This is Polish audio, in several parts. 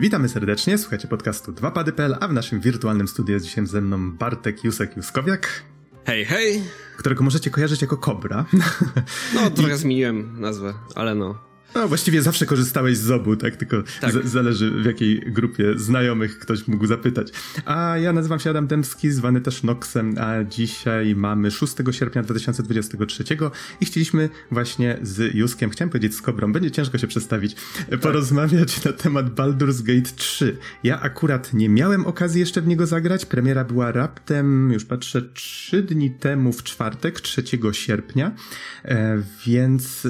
Witamy serdecznie, słuchajcie podcastu 2pady.pl, a w naszym wirtualnym studiu jest dzisiaj ze mną Bartek Jusek Juskowiak. Hej, hej! Którego możecie kojarzyć jako Kobra. No, trochę I... zmieniłem nazwę, ale no. No, właściwie zawsze korzystałeś z obu, tak? Tylko tak. zależy w jakiej grupie znajomych ktoś mógł zapytać. A ja nazywam się Adam Dębski, zwany też Noxem, a dzisiaj mamy 6 sierpnia 2023 i chcieliśmy właśnie z Juskiem, chciałem powiedzieć z Kobrą, będzie ciężko się przedstawić, tak. porozmawiać na temat Baldur's Gate 3. Ja akurat nie miałem okazji jeszcze w niego zagrać, premiera była raptem, już patrzę, 3 dni temu w czwartek, 3 sierpnia, e, więc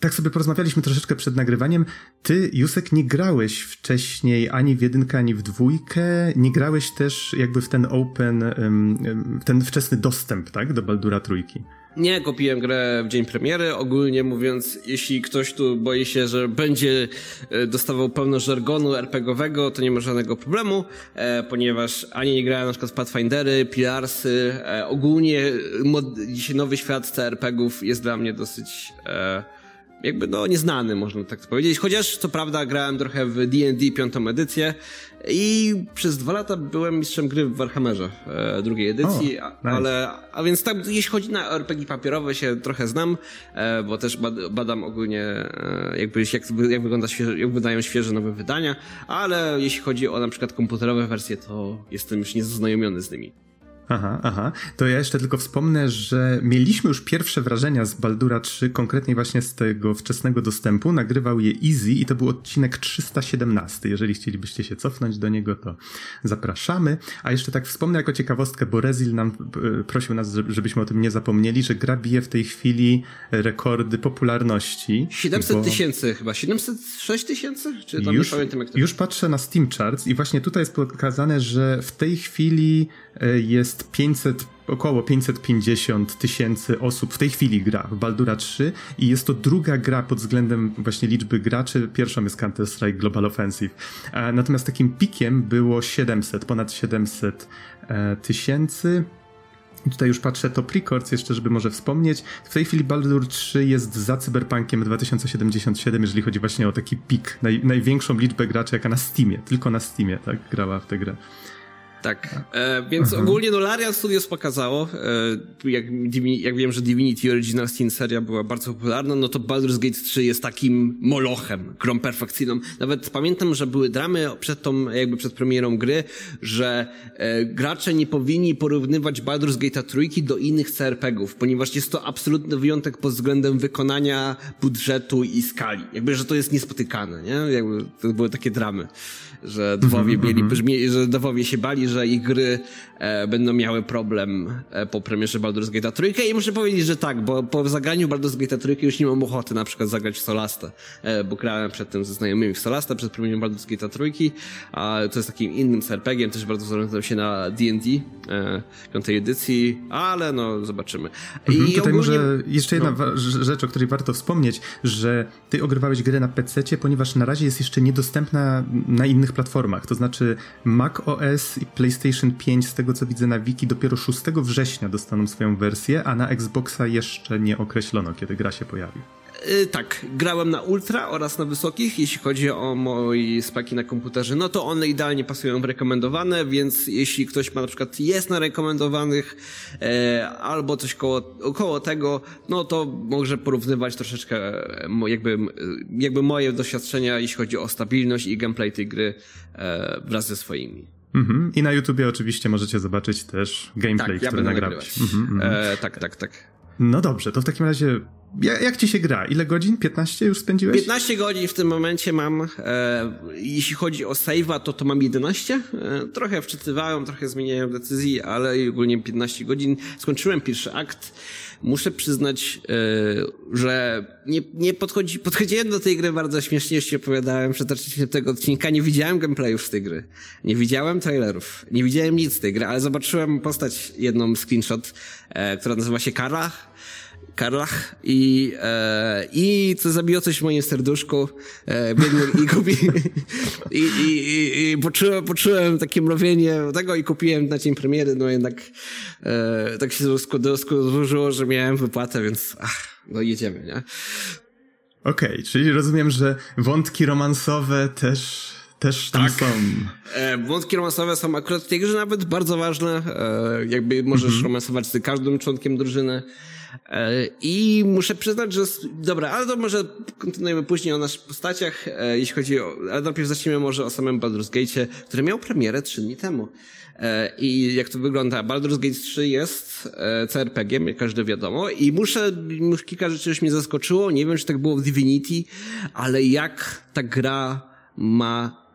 tak sobie porozmawialiśmy troszeczkę przed nagrywaniem. Ty, Jusek, nie grałeś wcześniej ani w jedynkę, ani w dwójkę. Nie grałeś też jakby w ten open, ten wczesny dostęp, tak, do Baldura trójki. Nie, kupiłem grę w dzień premiery. Ogólnie mówiąc, jeśli ktoś tu boi się, że będzie e, dostawał pełno żargonu RPGowego, to nie ma żadnego problemu, e, ponieważ ani nie grałem na przykład w Pathfindery, Pilarsy, e, ogólnie mod, dzisiaj nowy świat CRPGów jest dla mnie dosyć jakby no nieznany, można tak powiedzieć. Chociaż co prawda grałem trochę w D&D piątą edycję i przez dwa lata byłem mistrzem gry w Warhammerze e, drugiej edycji, o, nice. ale a więc tak, jeśli chodzi na RPG papierowe się trochę znam, e, bo też bad, badam ogólnie e, jakby jak, jak, wygląda świeże, jak wydają świeże nowe wydania, ale jeśli chodzi o na przykład komputerowe wersje, to jestem już niezaznajomiony z nimi. Aha, aha. To ja jeszcze tylko wspomnę, że mieliśmy już pierwsze wrażenia z Baldura 3, konkretnie właśnie z tego wczesnego dostępu. Nagrywał je Easy i to był odcinek 317. Jeżeli chcielibyście się cofnąć do niego, to zapraszamy. A jeszcze tak wspomnę jako ciekawostkę, bo Rezil nam e, prosił nas, żebyśmy o tym nie zapomnieli, że gra bije w tej chwili rekordy popularności. 700 tysięcy chyba, 706 tysięcy? Czy tam już, nie pamiętam jak to Już patrzę na Steam Charts i właśnie tutaj jest pokazane, że w tej chwili jest jest 500, około 550 tysięcy osób w tej chwili gra w Baldura 3 i jest to druga gra pod względem właśnie liczby graczy. Pierwszą jest Counter-Strike Global Offensive. Natomiast takim pikiem było 700, ponad 700 e, tysięcy. Tutaj już patrzę top records jeszcze, żeby może wspomnieć. W tej chwili Baldur 3 jest za Cyberpunkiem 2077, jeżeli chodzi właśnie o taki pik, naj, największą liczbę graczy jaka na Steamie, tylko na Steamie, tak, grała w tę grę. Tak, e, więc mhm. ogólnie no Larian Studios pokazało, e, jak, jak wiem, że Divinity Original Sin seria była bardzo popularna, no to Baldur's Gate 3 jest takim molochem, grą perfekcyjną. Nawet pamiętam, że były dramy przed tą, jakby przed premierą gry, że e, gracze nie powinni porównywać Baldur's Gate'a trójki do innych CRPGów, ponieważ jest to absolutny wyjątek pod względem wykonania budżetu i skali. Jakby, że to jest niespotykane, nie? Jakby to były takie dramy że Dwowie mm -hmm. brzmi, że Dwowie się bali, że ich gry e, będą miały problem e, po premierze Baldur's Gate 3 i muszę powiedzieć, że tak, bo po zagraniu Baldur's Gate 3 już nie mam ochoty na przykład zagrać w Solastę, e, bo grałem przedtem ze znajomymi w Solastę przed premierą Baldur's Gate 3, a to jest takim innym serpegiem, też bardzo zorientowałem się na D&D e, piątej edycji, ale no zobaczymy. I mhm, tutaj ogólnie... może jeszcze jedna no. rzecz, o której warto wspomnieć, że ty ogrywałeś grę na PC, ponieważ na razie jest jeszcze niedostępna na innych platformach, to znaczy Mac OS i PlayStation 5, z tego co widzę na wiki, dopiero 6 września dostaną swoją wersję, a na Xboxa jeszcze nie określono, kiedy gra się pojawi. Yy, tak, grałem na ultra oraz na wysokich. Jeśli chodzi o moje spaki na komputerze, no to one idealnie pasują w rekomendowane, więc jeśli ktoś ma na przykład jest na rekomendowanych e, albo coś koło, koło tego, no to może porównywać troszeczkę e, jakby, jakby moje doświadczenia, jeśli chodzi o stabilność i gameplay tej gry e, wraz ze swoimi. Mhm. I na YouTubie oczywiście możecie zobaczyć też gameplay, tak, który ja nagrałeś. Mhm, mhm, e, tak, tak, tak. No dobrze, to w takim razie jak, jak ci się gra? Ile godzin? 15 już spędziłeś? 15 godzin w tym momencie mam. E, jeśli chodzi o save'a, to to mam 11. E, trochę wczytywałem, trochę zmieniałem decyzji, ale ogólnie 15 godzin. Skończyłem pierwszy akt. Muszę przyznać, e, że nie, nie podchodzi, podchodziłem do tej gry bardzo śmiesznie, jeśli opowiadałem przed tego odcinka. Nie widziałem gameplayów z tej gry. Nie widziałem trailerów. Nie widziałem nic z tej gry, ale zobaczyłem postać, jedną screenshot, e, która nazywa się Karach Karlach i, e, i co zabiło coś w moim serduszku e, i, kupi, i, i, i, i poczułem, poczułem takie mrowienie tego i kupiłem na dzień premiery, no jednak e, tak się złożyło, że miałem wypłatę, więc ach, no jedziemy, nie? Okej, okay, czyli rozumiem, że wątki romansowe też też tam tak. są. E, wątki romansowe są akurat w tej grze nawet bardzo ważne. E, jakby możesz mm -hmm. romansować z każdym członkiem drużyny. E, I muszę przyznać, że. Dobra, ale to może kontynuujemy później o naszych postaciach, e, jeśli chodzi o. Ale najpierw zacznijmy może o samym Baldur's Gate, który miał premierę trzy dni temu. E, I jak to wygląda? Baldur's Gate 3 jest CRPG-iem, jak każdy wiadomo. I muszę, już kilka rzeczy już mnie zaskoczyło. Nie wiem, czy tak było w Divinity, ale jak ta gra ma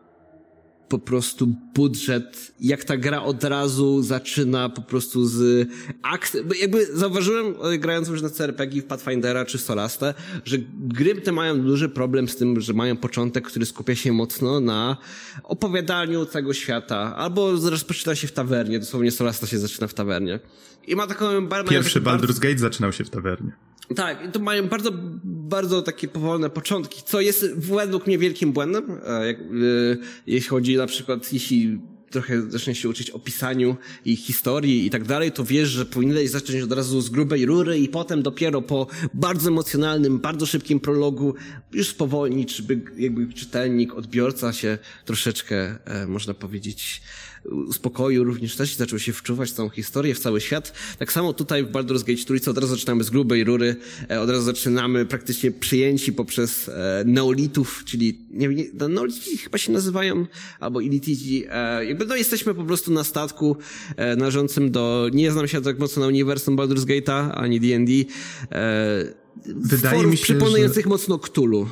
po prostu budżet, jak ta gra od razu zaczyna po prostu z akt, jakby zauważyłem grając już na CRPG w Pathfindera czy Solastę, że gry te mają duży problem z tym, że mają początek, który skupia się mocno na opowiadaniu tego świata, albo rozpoczyna się w tawernie, dosłownie Solasta się zaczyna w tawernie. I ma taką... Pierwszy Baldur's bardzo... Gate zaczynał się w tawernie. Tak, to mają bardzo, bardzo takie powolne początki, co jest według mnie wielkim błędem, e, jak, e, jeśli chodzi na przykład, jeśli trochę zaczniesz się uczyć o pisaniu i historii i tak dalej, to wiesz, że powinieneś zacząć od razu z grubej rury i potem dopiero po bardzo emocjonalnym, bardzo szybkim prologu już spowolnić, żeby jakby czytelnik, odbiorca się troszeczkę, e, można powiedzieć, uspokoił również też i zaczął się wczuwać w całą historię, w cały świat. Tak samo tutaj w Baldur's Gate 4 od razu zaczynamy z grubej rury, e, od razu zaczynamy praktycznie przyjęci poprzez e, neolitów, czyli nie, nie, no, neolici chyba się nazywają, albo ilitici. E, jakby no jesteśmy po prostu na statku należącym do, nie znam się tak mocno na uniwersum Baldur's Gate'a, ani D&D, Wydaje mi się, przypominających że... mocno Cthulhu.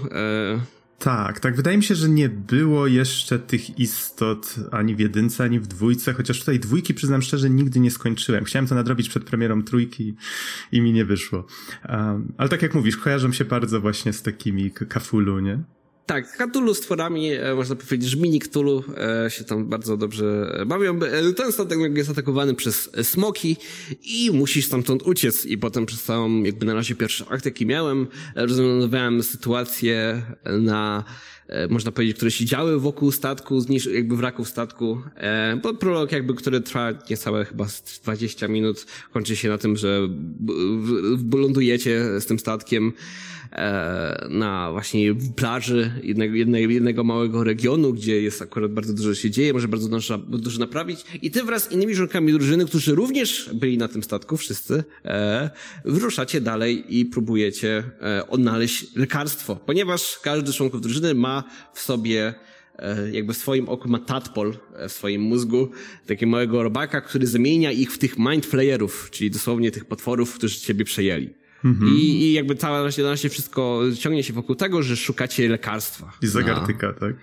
Tak, tak. Wydaje mi się, że nie było jeszcze tych istot ani w jedynce, ani w dwójce, chociaż tutaj dwójki, przyznam szczerze, nigdy nie skończyłem. Chciałem to nadrobić przed premierą trójki i mi nie wyszło. Um, ale tak jak mówisz, kojarzą się bardzo właśnie z takimi kafulu, nie? Tak, Cthulhu z tworami, e, można powiedzieć, mini Cthulhu e, się tam bardzo dobrze bawią. E, ten statek jest atakowany przez smoki i musisz stamtąd uciec. I potem przez całą, jakby na razie pierwszy akt, jaki miałem, rozwiązywałem sytuację na można powiedzieć, które się działy wokół statku, jakby wraków statku. Bo prolog jakby, który trwa niecałe chyba 20 minut, kończy się na tym, że lądujecie z tym statkiem na właśnie plaży jednego, jednego, jednego małego regionu, gdzie jest akurat bardzo dużo się dzieje, może bardzo dużo, dużo naprawić. I ty wraz z innymi członkami drużyny, którzy również byli na tym statku, wszyscy, e, wyruszacie dalej i próbujecie e, odnaleźć lekarstwo, ponieważ każdy z członków drużyny ma w sobie e, jakby w swoim oku ma tadpol e, w swoim mózgu, takiego małego robaka, który zamienia ich w tych mindflayerów, czyli dosłownie tych potworów, którzy ciebie przejęli. Mhm. I, I jakby cała się wszystko ciągnie się wokół tego, że szukacie lekarstwa. I zagartyka, na... tak?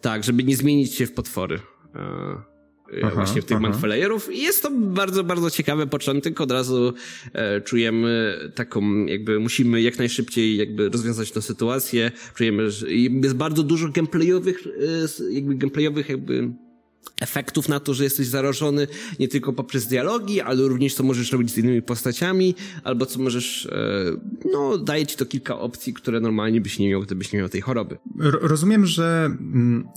Tak, żeby nie zmienić się w potwory. E, aha, właśnie w tych manflayerów. I jest to bardzo, bardzo ciekawy początek. Od razu e, czujemy taką, jakby musimy jak najszybciej jakby rozwiązać tę sytuację. Czujemy, że jest bardzo dużo gameplayowych, e, jakby gameplayowych jakby efektów na to, że jesteś zarażony nie tylko poprzez dialogi, ale również co możesz robić z innymi postaciami, albo co możesz, e, no daje ci to kilka opcji, które normalnie byś nie miał, gdybyś nie miał tej choroby. Rozumiem, że mm,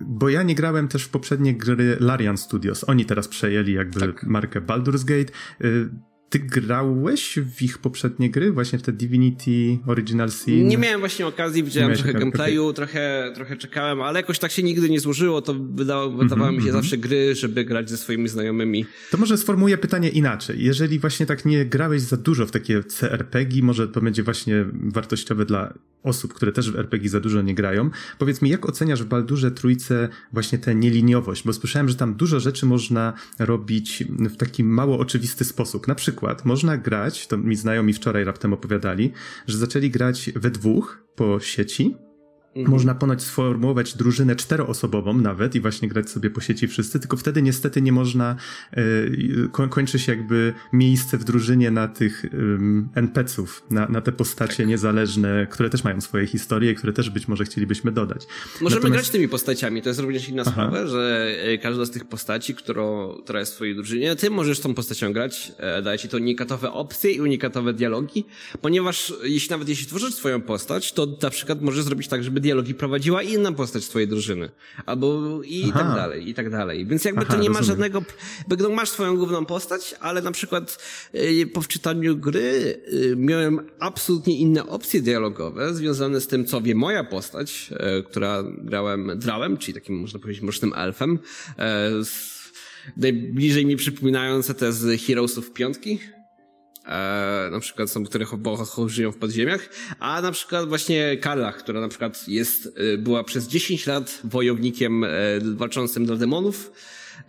bo ja nie grałem też w poprzednie gry Larian Studios. Oni teraz przejęli jakby tak. markę Baldur's Gate. Ty grałeś w ich poprzednie gry, właśnie w te Divinity Original Sin? Nie miałem właśnie okazji, widziałem trochę gameplayu, okay. trochę, trochę czekałem, ale jakoś tak się nigdy nie złożyło, to wydawały mi się -hmm. zawsze gry, żeby grać ze swoimi znajomymi. To może sformułuję pytanie inaczej. Jeżeli właśnie tak nie grałeś za dużo w takie CRPG, może to będzie właśnie wartościowe dla osób, które też w RPG za dużo nie grają. Powiedz mi, jak oceniasz w Baldurze Trójce właśnie tę nieliniowość? Bo słyszałem, że tam dużo rzeczy można robić w taki mało oczywisty sposób. Na przykład można grać, to mi znajomi wczoraj raptem opowiadali, że zaczęli grać we dwóch po sieci, Mhm. Można ponoć sformułować drużynę czteroosobową nawet i właśnie grać sobie po sieci wszyscy, tylko wtedy niestety nie można, e, kończy się jakby miejsce w drużynie na tych NPC-ów, na, na te postacie tak. niezależne, które też mają swoje historie, które też być może chcielibyśmy dodać. Możemy Natomiast... grać tymi postaciami, to jest również inna Aha. sprawa, że e, każda z tych postaci, którą, która jest w twojej drużynie, ty możesz tą postacią grać, e, daje ci to unikatowe opcje i unikatowe dialogi, ponieważ jeśli nawet jeśli tworzysz swoją postać, to na przykład możesz zrobić tak, żeby żeby dialogi prowadziła inna postać twojej drużyny. Albo i Aha. tak dalej, i tak dalej. Więc jakby Aha, to nie ma żadnego, no masz swoją główną postać, ale na przykład y, po wczytaniu gry y, miałem absolutnie inne opcje dialogowe związane z tym, co wie moja postać, y, która grałem drałem, czyli takim, można powiedzieć, mrocznym elfem, najbliżej mi przypominające te z Heroesów piątki, e, na przykład są, które żyją w podziemiach, a na przykład właśnie Karla, która na przykład jest, e, była przez 10 lat wojownikiem e, walczącym dla demonów,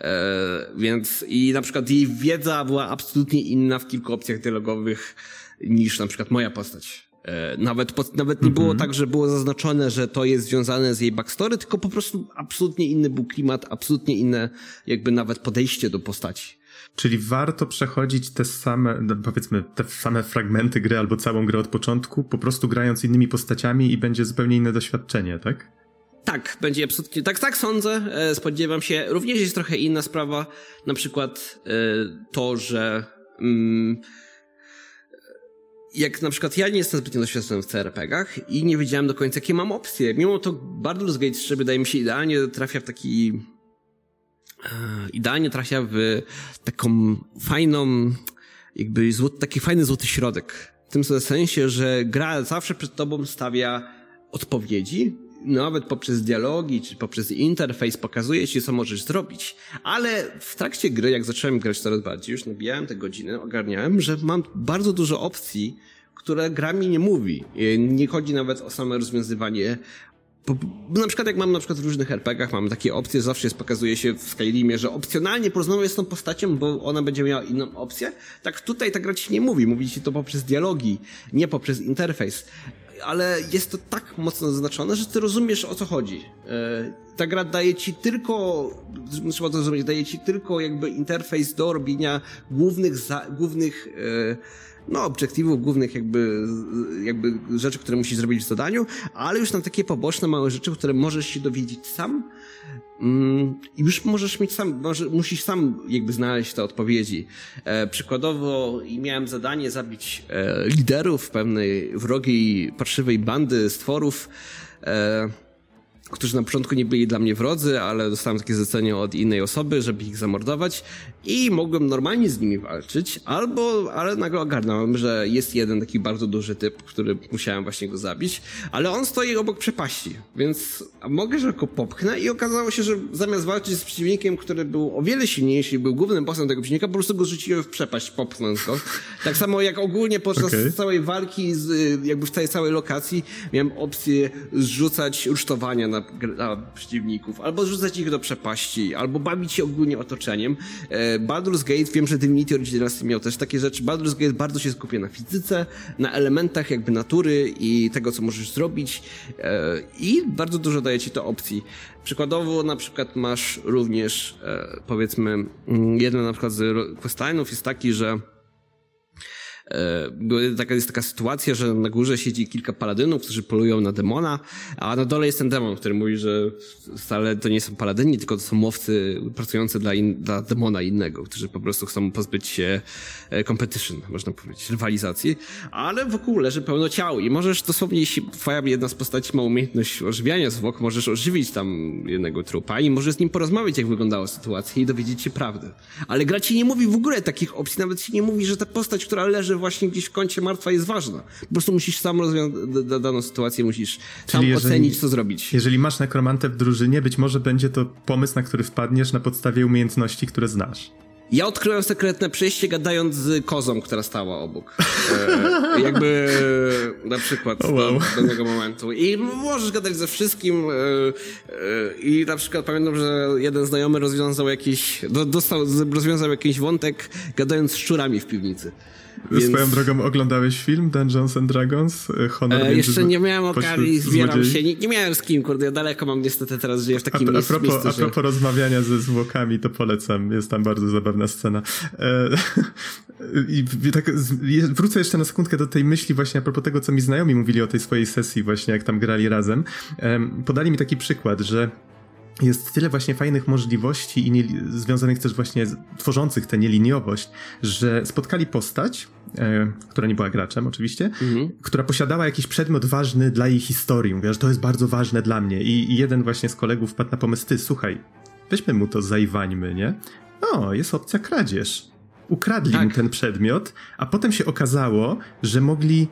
e, więc i na przykład jej wiedza była absolutnie inna w kilku opcjach dialogowych niż na przykład moja postać. Nawet, nawet nie było mhm. tak, że było zaznaczone, że to jest związane z jej backstory, tylko po prostu absolutnie inny był klimat, absolutnie inne jakby nawet podejście do postaci. Czyli warto przechodzić te same, no, powiedzmy, te same fragmenty gry albo całą grę od początku, po prostu grając innymi postaciami i będzie zupełnie inne doświadczenie, tak? Tak, będzie absolutnie, tak, tak sądzę, e, spodziewam się. Również jest trochę inna sprawa, na przykład e, to, że mm, jak na przykład ja nie jestem zbytnio doświadczony w CRPG-ach i nie wiedziałem do końca, jakie mam opcje. Mimo to Baldur's Gate 3 wydaje mi się idealnie trafia w taki idealnie trafia w taką fajną, jakby złoty, taki fajny złoty środek. W tym sensie, że gra zawsze przed tobą stawia odpowiedzi, nawet poprzez dialogi, czy poprzez interfejs pokazuje ci, co możesz zrobić. Ale w trakcie gry, jak zacząłem grać coraz bardziej, już nabijałem te godziny, ogarniałem, że mam bardzo dużo opcji, które gra mi nie mówi. Nie chodzi nawet o same rozwiązywanie na przykład jak mam na przykład w różnych RPGach, mamy takie opcje, zawsze jest, pokazuje się w Skyrimie, że opcjonalnie porozmawiaj z tą postacią, bo ona będzie miała inną opcję. Tak tutaj ta gra ci nie mówi, mówi ci to poprzez dialogi, nie poprzez interfejs. Ale jest to tak mocno zaznaczone, że ty rozumiesz o co chodzi. E, ta gra daje ci tylko, trzeba to zrozumieć, daje ci tylko jakby interfejs do robienia głównych, za, głównych e, no, obiektywów głównych jakby, jakby rzeczy, które musisz zrobić w zadaniu, ale już na takie poboczne małe rzeczy, które możesz się dowiedzieć sam mm, i już możesz mieć sam, może, musisz sam jakby znaleźć te odpowiedzi. E, przykładowo miałem zadanie zabić e, liderów pewnej wrogiej, parszywej bandy stworów, e, którzy na początku nie byli dla mnie wrodzy, ale dostałem takie zlecenie od innej osoby, żeby ich zamordować i mogłem normalnie z nimi walczyć, albo, ale nagle ogarnąłem, że jest jeden taki bardzo duży typ, który musiałem właśnie go zabić, ale on stoi obok przepaści, więc mogę, że go popchnę i okazało się, że zamiast walczyć z przeciwnikiem, który był o wiele silniejszy i był głównym bossem tego przeciwnika, po prostu go rzuciłem w przepaść, popchnąć go. Tak samo jak ogólnie podczas okay. całej walki, z, jakby w tej całej lokacji miałem opcję zrzucać rusztowania na, na przeciwników, albo zrzucać ich do przepaści, albo bawić się ogólnie otoczeniem. E, Baldur's Gate, wiem, że Divinity Original miał też takie rzeczy. Baldur's Gate bardzo się skupia na fizyce, na elementach jakby natury i tego, co możesz zrobić e, i bardzo dużo daje ci to opcji. Przykładowo na przykład masz również, e, powiedzmy, mm, jeden na przykład z questline'ów jest taki, że taka, jest taka sytuacja, że na górze siedzi kilka paladynów, którzy polują na demona, a na dole jest ten demon, który mówi, że wcale to nie są paladyni, tylko to są mówcy pracujący dla, in, dla demona innego, którzy po prostu chcą pozbyć się e, competition, można powiedzieć, rywalizacji, ale wokół leży pełno ciał i możesz dosłownie, jeśli twoja jedna z postaci ma umiejętność ożywiania zwłok, możesz ożywić tam jednego trupa i możesz z nim porozmawiać, jak wyglądała sytuacja i dowiedzieć się prawdy. Ale gra ci nie mówi w ogóle takich opcji, nawet ci nie mówi, że ta postać, która leży właśnie gdzieś w kącie martwa jest ważna. Po prostu musisz sam rozwiązać daną sytuację, musisz sam jeżeli, ocenić, co zrobić. Jeżeli masz nekromantę w drużynie, być może będzie to pomysł, na który wpadniesz na podstawie umiejętności, które znasz. Ja odkryłem sekretne przejście gadając z kozą, która stała obok. E, jakby na przykład oh, wow. do pewnego momentu. I możesz gadać ze wszystkim e, e, i na przykład pamiętam, że jeden znajomy rozwiązał jakiś, dostał, rozwiązał jakiś wątek gadając z szczurami w piwnicy. Więc... Swoją drogą oglądałeś film Dungeons and Dragons? E, Honor e, jeszcze nie miałem okazji, zbieram się. Nie, nie, miałem z kim, kurde, ja daleko mam niestety teraz, żyję w takim a, miejscu. A propos, miejscu, a propos rozmawiania ze zwłokami, to polecam. Jest tam bardzo zabawna scena. E, I tak wrócę jeszcze na sekundkę do tej myśli właśnie a propos tego, co mi znajomi mówili o tej swojej sesji właśnie, jak tam grali razem. Podali mi taki przykład, że jest tyle właśnie fajnych możliwości i nie, związanych też właśnie z, tworzących tę nieliniowość, że spotkali postać, e, która nie była graczem oczywiście, mhm. która posiadała jakiś przedmiot ważny dla jej historii. Mówiła, że to jest bardzo ważne dla mnie. I, I, jeden właśnie z kolegów wpadł na pomysł, ty, słuchaj, weźmy mu to, zajwańmy, nie? O, jest opcja kradzież. Ukradli tak. mu ten przedmiot, a potem się okazało, że mogli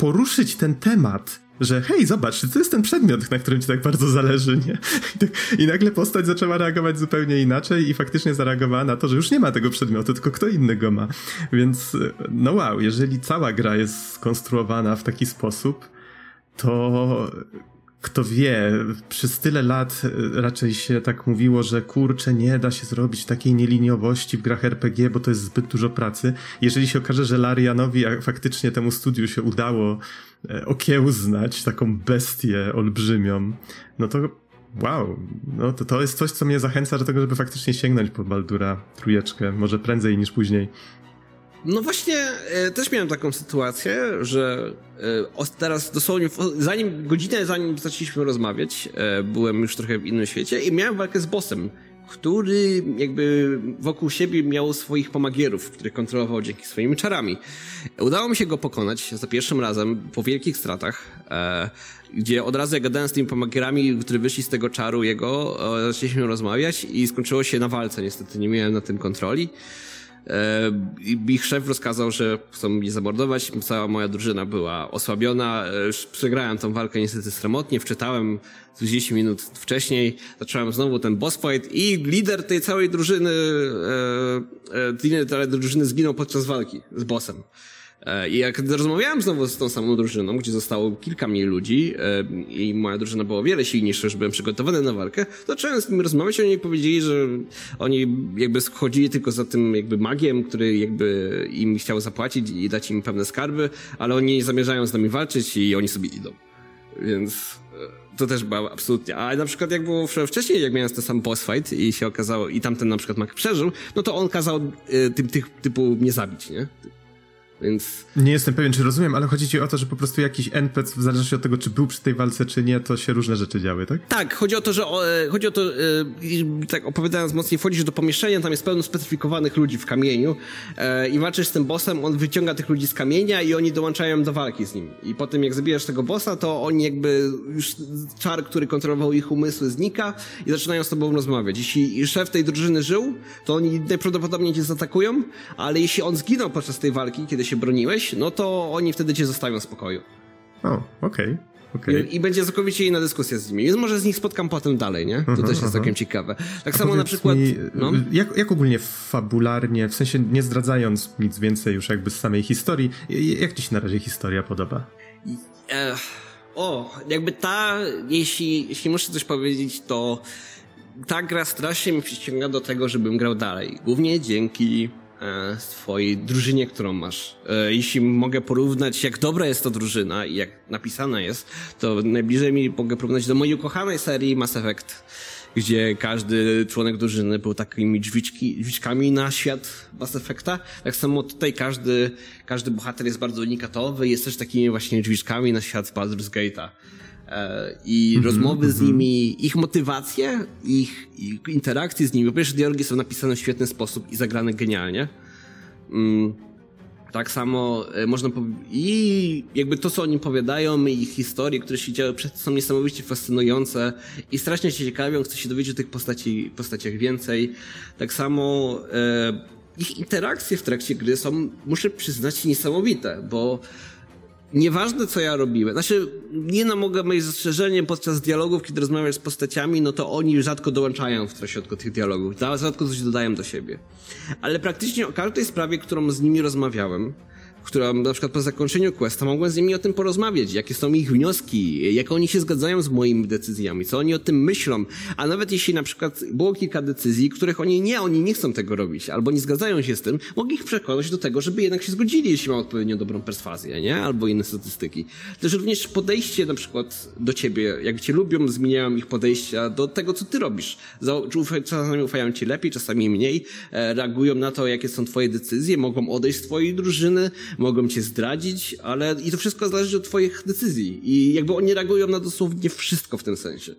poruszyć ten temat że hej, zobacz, to jest ten przedmiot, na którym ci tak bardzo zależy, nie? I, tak, I, nagle postać zaczęła reagować zupełnie inaczej i faktycznie zareagowała na to, że już nie ma tego przedmiotu, tylko kto inny go ma. Więc, no wow, jeżeli cała gra jest skonstruowana w taki sposób, to kto wie, przez tyle lat raczej się tak mówiło, że kurczę, nie da się zrobić takiej nieliniowości w grach RPG, bo to jest zbyt dużo pracy. Jeżeli się okaże, że Larianowi faktycznie temu studiu się udało E, okiełznać taką bestię olbrzymią, no to wow, no to, to jest coś, co mnie zachęca do tego, żeby faktycznie sięgnąć po Baldura trójeczkę, może prędzej niż później. No właśnie, e, też miałem taką sytuację, że e, teraz dosłownie, zanim godzinę zanim zaczęliśmy rozmawiać, e, byłem już trochę w innym świecie i miałem walkę z bossem który jakby wokół siebie miał swoich pomagierów, których kontrolował dzięki swoimi czarami. Udało mi się go pokonać za pierwszym razem po wielkich stratach, gdzie od razu jak gadałem z tymi pomagierami, którzy wyszli z tego czaru jego, zaczęliśmy rozmawiać i skończyło się na walce. Niestety nie miałem na tym kontroli. E, ich szef rozkazał, że chcą mnie zamordować. Cała moja drużyna była osłabiona. E, przegrałem tą walkę niestety sromotnie. Wczytałem 30 minut wcześniej. Zacząłem znowu ten boss fight i lider tej całej drużyny, e, lider tej drużyny zginął podczas walki z bossem. E, I jak rozmawiałem znowu z tą samą drużyną, gdzie zostało kilka mniej ludzi e, i moja drużyna była o wiele silniejsza, że byłem przygotowany na walkę, to zacząłem z nimi rozmawiać i oni powiedzieli, że oni jakby schodzili tylko za tym jakby magiem, który jakby im chciał zapłacić i dać im pewne skarby, ale oni nie zamierzają z nami walczyć i oni sobie idą. Więc e, to też było absolutnie. A na przykład jak było wcześniej, jak miałem ten sam boss fight i się okazało, i tamten na przykład mag przeżył, no to on kazał tym tych typu mnie zabić, nie? Więc... Nie jestem pewien, czy rozumiem, ale chodzi ci o to, że po prostu jakiś NPC, w zależności od tego, czy był przy tej walce, czy nie, to się różne rzeczy działy, tak? Tak, chodzi o to, że o, e, chodzi o to, e, tak opowiadając mocniej, wchodzisz do pomieszczenia, tam jest pełno specyfikowanych ludzi w kamieniu e, i walczysz z tym bossem, on wyciąga tych ludzi z kamienia i oni dołączają do walki z nim. I potem jak zabijasz tego bossa, to oni jakby już czar, który kontrolował ich umysły znika i zaczynają z tobą rozmawiać. Jeśli szef tej drużyny żył, to oni najprawdopodobniej cię zaatakują, ale jeśli on zginął podczas tej walki, kiedy się broniłeś, no to oni wtedy cię zostawią w spokoju. O, okej. Okay. Okay. I, I, będzie całkowicie inna dyskusja z nimi. Więc może z nich spotkam potem dalej, nie? To uh -huh, też jest uh -huh. całkiem ciekawe. Tak A samo na przykład. Mi, no? jak, jak ogólnie fabularnie, w sensie nie zdradzając nic więcej już jakby z samej historii, jak ci się na razie historia podoba? Ech, o, jakby ta, jeśli, jeśli muszę coś powiedzieć, to ta gra strasznie mnie przyciąga do tego, żebym grał dalej. Głównie dzięki E, swojej drużynie, którą masz. E, jeśli mogę porównać, jak dobra jest to drużyna i jak napisana jest, to najbliżej mi mogę porównać do mojej ukochanej serii Mass Effect, gdzie każdy członek drużyny był takimi drzwiczki, drzwiczkami na świat Mass Effecta. Tak samo tutaj każdy, każdy bohater jest bardzo unikatowy, jest też takimi właśnie drzwiczkami na świat Baldur's Gate'a. E, i mm -hmm, rozmowy z mhm. nimi, ich motywacje, ich, ich interakcje z nimi. Po pierwsze, dialogi są napisane w świetny sposób i zagrane genialnie. Mm, tak samo e, można i jakby to, co oni powiadają, i ich historie, które się działy przed są niesamowicie fascynujące i strasznie się ciekawią, chcę się dowiedzieć o tych postaci, postaciach więcej. Tak samo e, ich interakcje w trakcie gry są, muszę przyznać, niesamowite, bo nieważne co ja robiłem, znaczy nie no mogę mieć zastrzeżenie podczas dialogów, kiedy rozmawiasz z postaciami, no to oni rzadko dołączają w środku tych dialogów, rzadko coś dodają do siebie. Ale praktycznie o każdej sprawie, którą z nimi rozmawiałem, która na przykład po zakończeniu questa mogłem z nimi o tym porozmawiać, jakie są ich wnioski, jak oni się zgadzają z moimi decyzjami, co oni o tym myślą, a nawet jeśli na przykład było kilka decyzji, których oni nie, oni nie chcą tego robić, albo nie zgadzają się z tym, mogę ich przekonać do tego, żeby jednak się zgodzili, jeśli mam odpowiednio dobrą perswazję, nie? Albo inne statystyki. Też również podejście na przykład do ciebie, jak cię lubią, zmieniają ich podejścia do tego, co ty robisz. Czasami ufają ci lepiej, czasami mniej, e, reagują na to, jakie są twoje decyzje, mogą odejść z twojej drużyny, mogą cię zdradzić, ale i to wszystko zależy od twoich decyzji. I jakby oni reagują na dosłownie wszystko w tym sensie.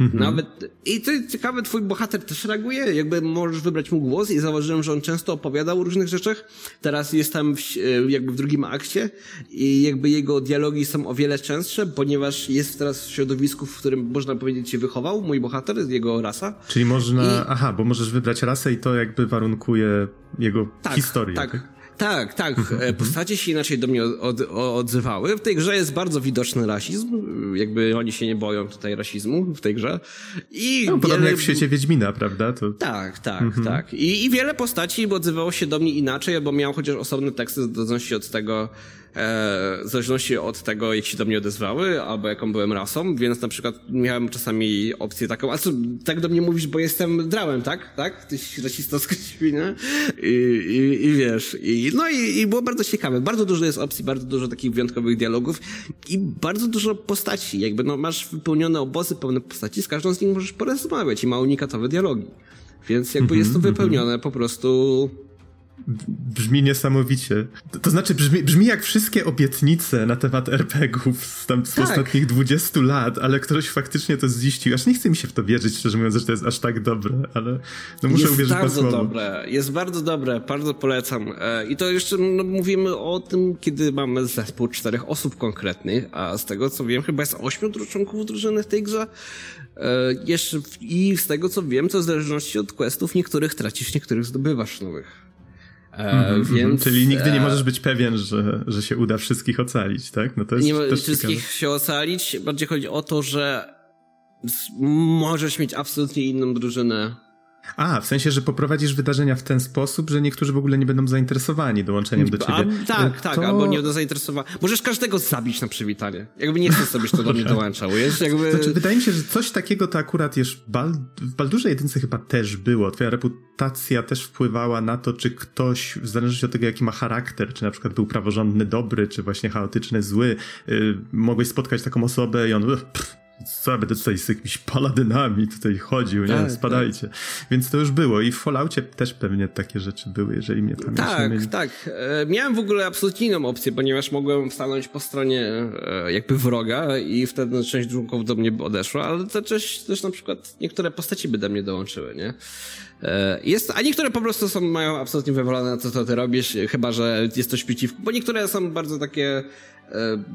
Mhm. Nawet, i to jest ciekawe, twój bohater też reaguje, jakby możesz wybrać mu głos i zauważyłem, że on często opowiadał o różnych rzeczach. Teraz jestem w, jakby w drugim akcie i jakby jego dialogi są o wiele częstsze, ponieważ jest teraz w środowisku, w którym można powiedzieć się wychował, mój bohater, jego rasa. Czyli można, I... aha, bo możesz wybrać rasę i to jakby warunkuje jego tak, historię. Tak, tak. Tak, tak. Mhm, e, mhm. Postacie się inaczej do mnie od, od, odzywały. W tej grze jest bardzo widoczny rasizm. Jakby oni się nie boją tutaj rasizmu w tej grze. I no, wiele... podobnie jak w świecie Wiedźmina, prawda? To... Tak, tak, mhm. tak. I, I wiele postaci odzywało się do mnie inaczej, bo miał chociaż osobne teksty w zależności od tego, w zależności od tego, jak się do mnie odezwały, albo jaką byłem rasą, więc na przykład miałem czasami opcję taką, a co, tak do mnie mówisz, bo jestem drałem, tak? Tak? Tyś rasistowska świnia? I, i, i wiesz, i, no i, i było bardzo ciekawe. Bardzo dużo jest opcji, bardzo dużo takich wyjątkowych dialogów i bardzo dużo postaci. Jakby no masz wypełnione obozy, pełne postaci, z każdą z nich możesz porozmawiać i ma unikatowe dialogi. Więc jakby jest to mhm, wypełnione po prostu Brzmi niesamowicie. To, znaczy, brzmi, brzmi jak wszystkie obietnice na temat RPGów z, tam, z tak. ostatnich 20 lat, ale ktoś faktycznie to ziścił. Aż nie chce mi się w to wierzyć, szczerze mówiąc, że to jest aż tak dobre, ale no muszę jest uwierzyć bardzo dobre, jest bardzo dobre, bardzo polecam. E, I to jeszcze no, mówimy o tym, kiedy mamy zespół czterech osób konkretnych, a z tego co wiem, chyba jest ośmiu członków drużyny w tej grze. E, jeszcze i z tego co wiem, to w zależności od questów niektórych tracisz, niektórych zdobywasz nowych. Mm -hmm, więc, czyli nigdy nie e, możesz być pewien, że, że się uda wszystkich ocalić, tak? No to jest nie też wszystkich ciekawe. się ocalić, bardziej chodzi o to, że możesz mieć absolutnie inną drużynę a, w sensie, że poprowadzisz wydarzenia w ten sposób, że niektórzy w ogóle nie będą zainteresowani dołączeniem do ciebie. A, tak, tak, to... albo nie będą zainteresowani. Możesz każdego zabić na przywitanie. Jakby nie chcesz sobie, to do mnie dołączał. Jest jakby... Znaczy, wydaje mi się, że coś takiego to akurat już Bal... w Baldurze jedynce chyba też było. Twoja reputacja też wpływała na to, czy ktoś, w zależności od tego, jaki ma charakter, czy na przykład był praworządny dobry, czy właśnie chaotyczny zły, yy, mogłeś spotkać taką osobę i on pff, co ja będę tutaj z jakimiś paladynami tutaj chodził, tak, nie, spadajcie. Tak. Więc to już było i w Falloutie też pewnie takie rzeczy były, jeżeli mnie pamięć Tak, myli. tak. E, miałem w ogóle absolutnie inną opcję, ponieważ mogłem stanąć po stronie e, jakby wroga i wtedy część członków do mnie by odeszła, ale to też, też na przykład niektóre postaci by do mnie dołączyły, nie? E, jest, a niektóre po prostu są, mają absolutnie wywalone na to, co ty robisz, chyba, że jest coś przeciwko, bo niektóre są bardzo takie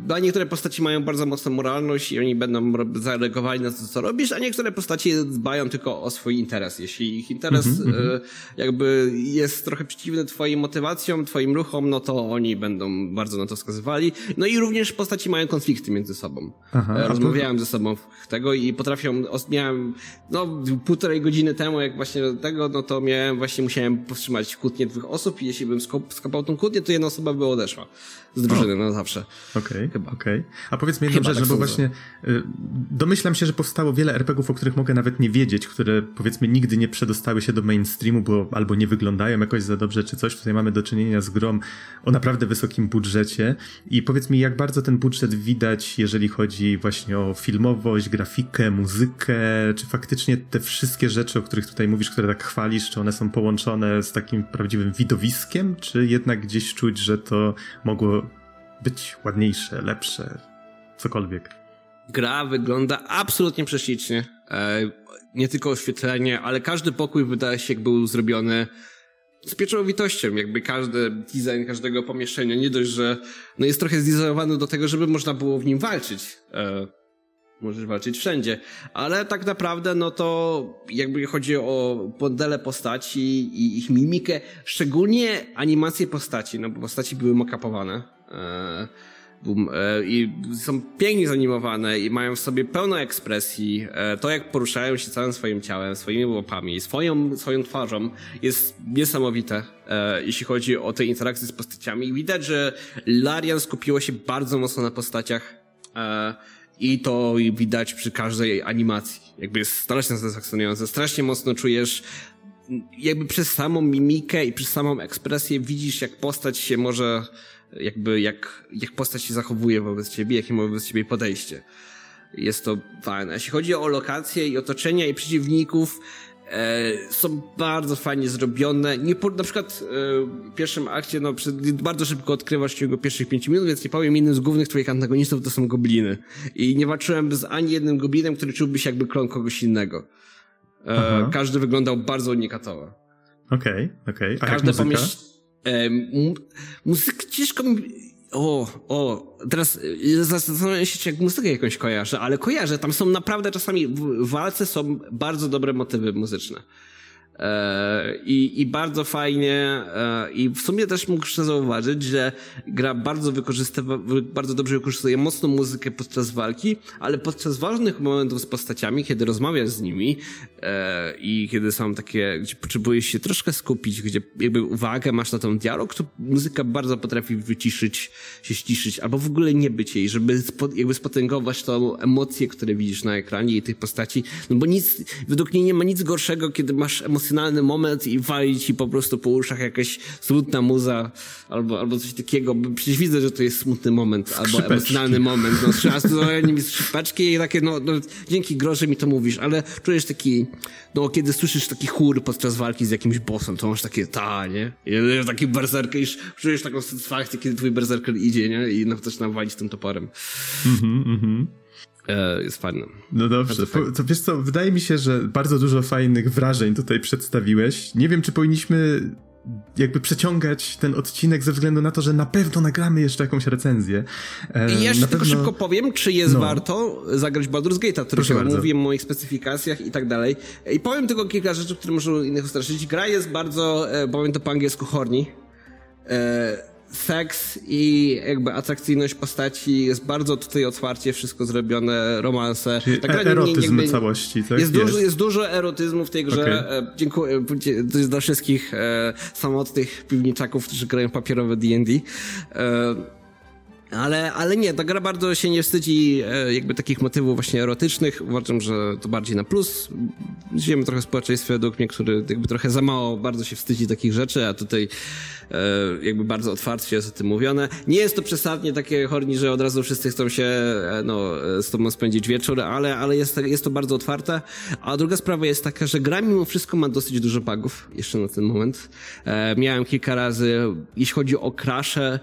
a niektóre postaci mają bardzo mocną moralność i oni będą zareagowali na to, co robisz, a niektóre postaci dbają tylko o swój interes. Jeśli ich interes mm -hmm. jakby jest trochę przeciwny twoim motywacjom, twoim ruchom, no to oni będą bardzo na to wskazywali. No i również postaci mają konflikty między sobą. Aha, e, Rozmawiałem ze sobą tego i potrafią, miałem, no półtorej godziny temu, jak właśnie tego, no to miałem, właśnie musiałem powstrzymać kłótnię dwóch osób i jeśli bym skopał tą kłótnię, to jedna osoba by odeszła z drużyny o. na zawsze. Okej, okay, okej. Okay. A powiedz mi jedną Chyba rzecz, tak no bo właśnie y, domyślam się, że powstało wiele RPGów, o których mogę nawet nie wiedzieć, które powiedzmy nigdy nie przedostały się do mainstreamu, bo albo nie wyglądają jakoś za dobrze, czy coś. Tutaj mamy do czynienia z grom o naprawdę wysokim budżecie. I powiedz mi, jak bardzo ten budżet widać, jeżeli chodzi właśnie o filmowość, grafikę, muzykę, czy faktycznie te wszystkie rzeczy, o których tutaj mówisz, które tak chwalisz, czy one są połączone z takim prawdziwym widowiskiem, czy jednak gdzieś czuć, że to mogło być ładniejsze, lepsze, cokolwiek. Gra wygląda absolutnie prześlicznie. E, nie tylko oświetlenie, ale każdy pokój wydaje się, jak był zrobiony z pieczołowitością, jakby każdy design każdego pomieszczenia, nie dość, że no jest trochę zdesignowany do tego, żeby można było w nim walczyć. E, możesz walczyć wszędzie, ale tak naprawdę no to jakby chodzi o modele postaci i ich mimikę, szczególnie animacje postaci, no bo postaci były makapowane i są pięknie zanimowane i mają w sobie pełno ekspresji. E, to, jak poruszają się całym swoim ciałem, swoimi łapami, swoją, swoją twarzą jest niesamowite, jeśli chodzi o te interakcje z postaciami. Widać, że Larian skupiło się bardzo mocno na postaciach i to widać przy każdej animacji. Jakby jest strasznie satysfakcjonujące. Strasznie mocno czujesz jakby przez samą mimikę i przez samą ekspresję widzisz, jak postać się może jakby jak, jak postać się zachowuje wobec ciebie, jakie ma wobec ciebie podejście. Jest to fajne. Jeśli chodzi o lokacje i otoczenia i przeciwników, e, są bardzo fajnie zrobione. Nie po, na przykład e, w pierwszym akcie, no, przed, bardzo szybko odkrywasz w ciągu pierwszych pięciu minut, więc nie powiem, jednym z głównych twoich antagonistów to są gobliny. I nie walczyłem z ani jednym goblinem, który czułby się jakby klon kogoś innego. E, każdy wyglądał bardzo unikatowo. Okej, okay, okej. Okay. A Każde pomieszczenie... E, muzyka ciężko mi o, o, teraz y, zastanawiam się, czy jak muzykę jakąś kojarzę, ale kojarzę, tam są naprawdę czasami w walce są bardzo dobre motywy muzyczne. E, I, I bardzo fajnie, e, i w sumie też muszę zauważyć, że gra bardzo wykorzystywa, bardzo dobrze wykorzystuje mocną muzykę podczas walki, ale podczas ważnych momentów z postaciami, kiedy rozmawiasz z nimi e, i kiedy są takie, gdzie potrzebujesz się troszkę skupić, gdzie jakby uwagę masz na ten dialog, to muzyka bardzo potrafi wyciszyć, się ściszyć, albo w ogóle nie być jej, żeby jakby spotęgować tą emocję, które widzisz na ekranie i tych postaci, no bo nic, według mnie nie ma nic gorszego, kiedy masz emocje emocjonalny moment i wali ci po prostu po uszach jakaś smutna muza albo, albo coś takiego, bo przecież widzę, że to jest smutny moment albo emocjonalny moment. No, trzeba mi skrzypaczki i takie, no, no, dzięki groże mi to mówisz, ale czujesz taki, no, kiedy słyszysz taki chór podczas walki z jakimś bossem, to masz takie, ta, nie? I taki berserker, już czujesz taką satysfakcję, kiedy twój berserker idzie, nie? I no, zaczyna walić tym toporem. Mhm, mhm. E, jest fajne. No dobrze, to wiesz co, wydaje mi się, że bardzo dużo fajnych wrażeń tutaj przedstawiłeś. Nie wiem, czy powinniśmy jakby przeciągać ten odcinek ze względu na to, że na pewno nagramy jeszcze jakąś recenzję. E, I jeszcze tylko szybko powiem, czy jest no. warto zagrać Baldur's Gate'a, który się mówiłem o moich specyfikacjach i tak dalej. I powiem tylko kilka rzeczy, które możą innych ustraszyć. Gra jest bardzo, e, powiem to po angielsku, horny. E, seks i jakby atrakcyjność postaci jest bardzo tutaj otwarcie wszystko zrobione, romanse. Czyli tak e erotyzm nie, całości, tak? Jest, jest. Dużo, jest dużo erotyzmu w tej grze. Okay. E, dziękuję, to jest dla wszystkich e, samotnych piwniczaków, którzy grają papierowe D&D. E, ale, ale nie, ta gra bardzo się nie wstydzi e, jakby takich motywów właśnie erotycznych. Uważam, że to bardziej na plus. Żyjemy trochę w społeczeństwie według mnie, który jakby trochę za mało bardzo się wstydzi takich rzeczy, a tutaj e, jakby bardzo otwarcie jest o tym mówione. Nie jest to przesadnie takie horni, że od razu wszyscy chcą się e, no, z tobą spędzić wieczór, ale, ale jest, jest to bardzo otwarte. A druga sprawa jest taka, że gra mimo wszystko ma dosyć dużo bugów jeszcze na ten moment. Miałem kilka razy, jeśli chodzi o crashe,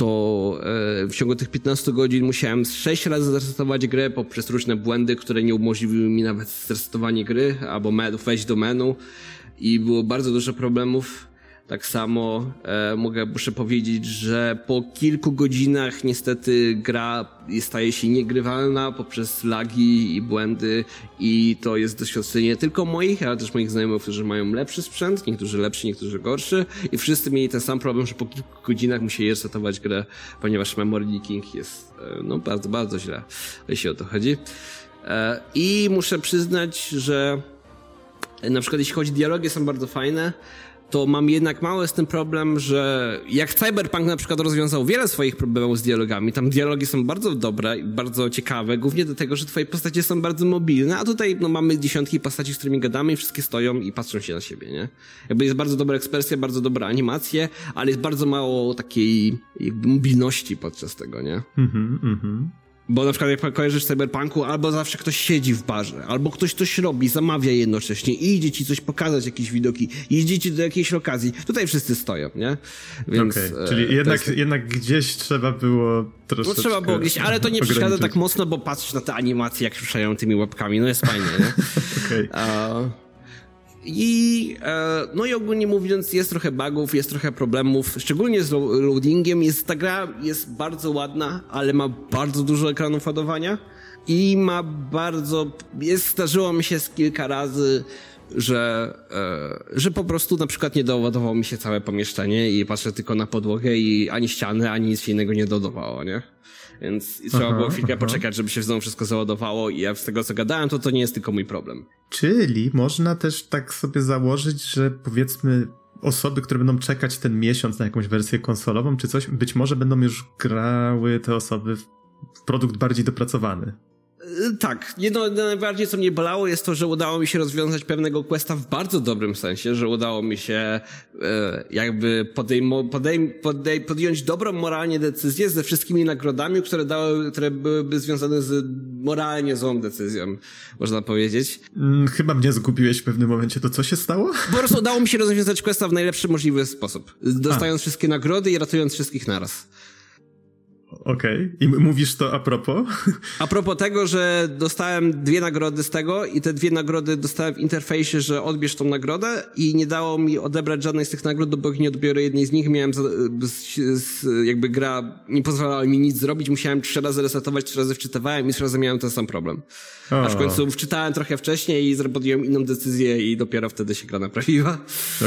to e, w ciągu tych 15 godzin musiałem 6 razy zresetować grę poprzez różne błędy, które nie umożliwiły mi nawet zresetowanie gry albo wejść do menu i było bardzo dużo problemów. Tak samo e, mogę, muszę powiedzieć, że po kilku godzinach niestety gra staje się niegrywalna poprzez lagi i błędy i to jest doświadczenie nie tylko moich, ale też moich znajomych, którzy mają lepszy sprzęt, niektórzy lepszy, niektórzy gorszy i wszyscy mieli ten sam problem, że po kilku godzinach musieli resetować grę, ponieważ memory leaking jest e, no bardzo, bardzo źle, jeśli o to chodzi. E, I muszę przyznać, że na przykład jeśli chodzi o dialogi są bardzo fajne, to mam jednak mały z tym problem, że jak Cyberpunk na przykład rozwiązał wiele swoich problemów z dialogami, tam dialogi są bardzo dobre bardzo ciekawe, głównie do tego, że twoje postacie są bardzo mobilne, a tutaj no, mamy dziesiątki postaci, z którymi gadamy i wszystkie stoją i patrzą się na siebie, nie? Jakby jest bardzo dobra ekspresja, bardzo dobra animacje, ale jest bardzo mało takiej mobilności podczas tego, nie? Mhm, mhm. Bo na przykład jak kojarzysz Cyberpunku, albo zawsze ktoś siedzi w barze, albo ktoś coś robi, zamawia jednocześnie i idzie ci coś pokazać, jakieś widoki, jeździcie do jakiejś okazji. Tutaj wszyscy stoją, nie? Więc, okay. Czyli e, jednak, jest... jednak gdzieś trzeba było troszeczkę... No trzeba było gdzieś, ale to nie przeszkadza tak mocno, bo patrzysz na te animacje, jak ruszają tymi łapkami, no jest fajnie, nie? Okay. I, e, no i ogólnie mówiąc, jest trochę bugów, jest trochę problemów, szczególnie z loadingiem. Jest, ta gra jest bardzo ładna, ale ma bardzo dużo ekranów ładowania i ma bardzo, jest, zdarzyło mi się z kilka razy, że, e, że po prostu na przykład nie doładowało mi się całe pomieszczenie i patrzę tylko na podłogę i ani ściany, ani nic innego nie dodawało, nie? Więc trzeba aha, było chwilkę aha. poczekać, żeby się znowu wszystko załadowało i ja z tego co gadałem, to to nie jest tylko mój problem. Czyli można też tak sobie założyć, że powiedzmy osoby, które będą czekać ten miesiąc na jakąś wersję konsolową czy coś, być może będą już grały te osoby w produkt bardziej dopracowany. Y, tak. Jedno najbardziej, co mnie bolało, jest to, że udało mi się rozwiązać pewnego questa w bardzo dobrym sensie, że udało mi się e, jakby podejmo, podejm, podej, podjąć dobrą moralnie decyzję ze wszystkimi nagrodami, które dały, które byłyby związane z moralnie złą decyzją, można powiedzieć. Hmm, chyba mnie zgubiłeś w pewnym momencie. To co się stało? Po prostu udało mi się rozwiązać questa w najlepszy możliwy sposób. Dostając A. wszystkie nagrody i ratując wszystkich naraz. Okej. Okay. I mówisz to a propos? A propos tego, że dostałem dwie nagrody z tego i te dwie nagrody dostałem w interfejsie, że odbierz tą nagrodę i nie dało mi odebrać żadnej z tych nagród, dopóki nie odbiorę jednej z nich. Miałem z, z, jakby gra nie pozwalała mi nic zrobić, musiałem trzy razy resetować, trzy razy wczytywałem i trzy razy miałem ten sam problem. A w końcu wczytałem trochę wcześniej i podjąłem inną decyzję i dopiero wtedy się gra naprawiła.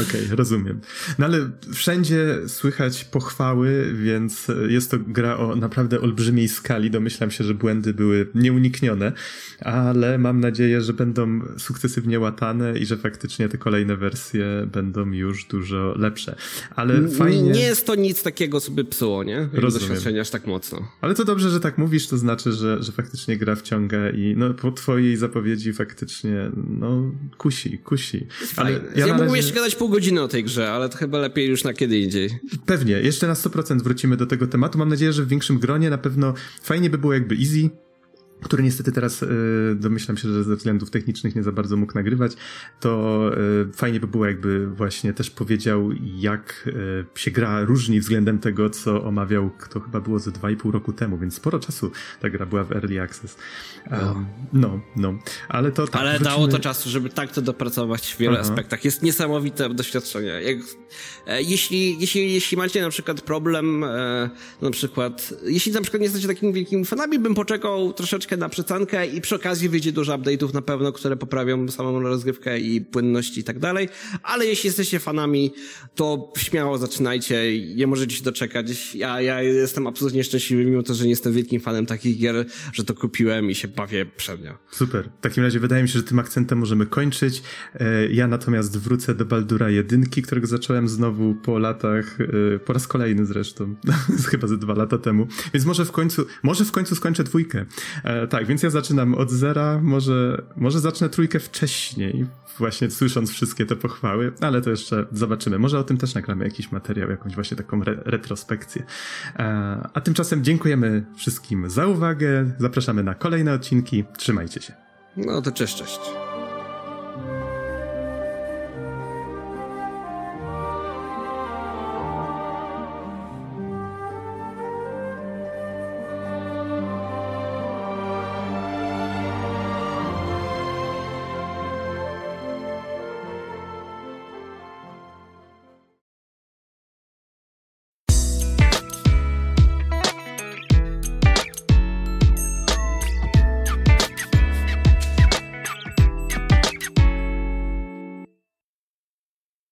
Okej, okay, rozumiem. No ale wszędzie słychać pochwały, więc jest to gra o naprawdę olbrzymiej skali. Domyślam się, że błędy były nieuniknione, ale mam nadzieję, że będą sukcesywnie łatane i że faktycznie te kolejne wersje będą już dużo lepsze. Ale fajnie... Nie jest to nic takiego, co by psuło, nie? Doświadczenie aż tak mocno. Ale to dobrze, że tak mówisz, to znaczy, że, że faktycznie gra wciąga i no, po twojej zapowiedzi faktycznie no, kusi, kusi. Ale ja, ja mógłbym razie... jeszcze gadać pół godziny o tej grze, ale to chyba lepiej już na kiedy indziej. Pewnie. Jeszcze na 100% wrócimy do tego tematu. Mam nadzieję, że w większym gronie na pewno fajnie by było jakby easy, który niestety teraz y, domyślam się, że ze względów technicznych nie za bardzo mógł nagrywać, to y, fajnie by było jakby właśnie też powiedział, jak y, się gra różni względem tego, co omawiał, to chyba było ze dwa i pół roku temu, więc sporo czasu ta gra była w Early Access. Um, no, no. Ale to tak, Ale wrócimy... dało to czasu, żeby tak to dopracować w wielu Aha. aspektach. Jest niesamowite doświadczenie. Jak, e, jeśli, jeśli, jeśli macie na przykład problem, e, na przykład, jeśli na przykład nie jesteście takimi wielkimi fanami, bym poczekał troszeczkę na przecankę i przy okazji wyjdzie dużo update'ów na pewno, które poprawią samą rozgrywkę i płynność i tak dalej. Ale jeśli jesteście fanami, to śmiało zaczynajcie, nie możecie się doczekać. Ja, ja jestem absolutnie szczęśliwy, mimo to, że nie jestem wielkim fanem takich gier, że to kupiłem i się bawię przednio. Super. W takim razie wydaje mi się, że tym akcentem możemy kończyć. E, ja natomiast wrócę do Baldura jedynki, którego zacząłem znowu po latach, e, po raz kolejny zresztą, chyba ze dwa lata temu. Więc może w końcu, może w końcu skończę dwójkę. E, tak, więc ja zaczynam od zera, może, może zacznę trójkę wcześniej, właśnie słysząc wszystkie te pochwały, ale to jeszcze zobaczymy. Może o tym też nagramy jakiś materiał, jakąś właśnie taką re retrospekcję. E, a tymczasem dziękujemy wszystkim za uwagę, zapraszamy na kolejne odcinki, trzymajcie się. No to cześć, cześć.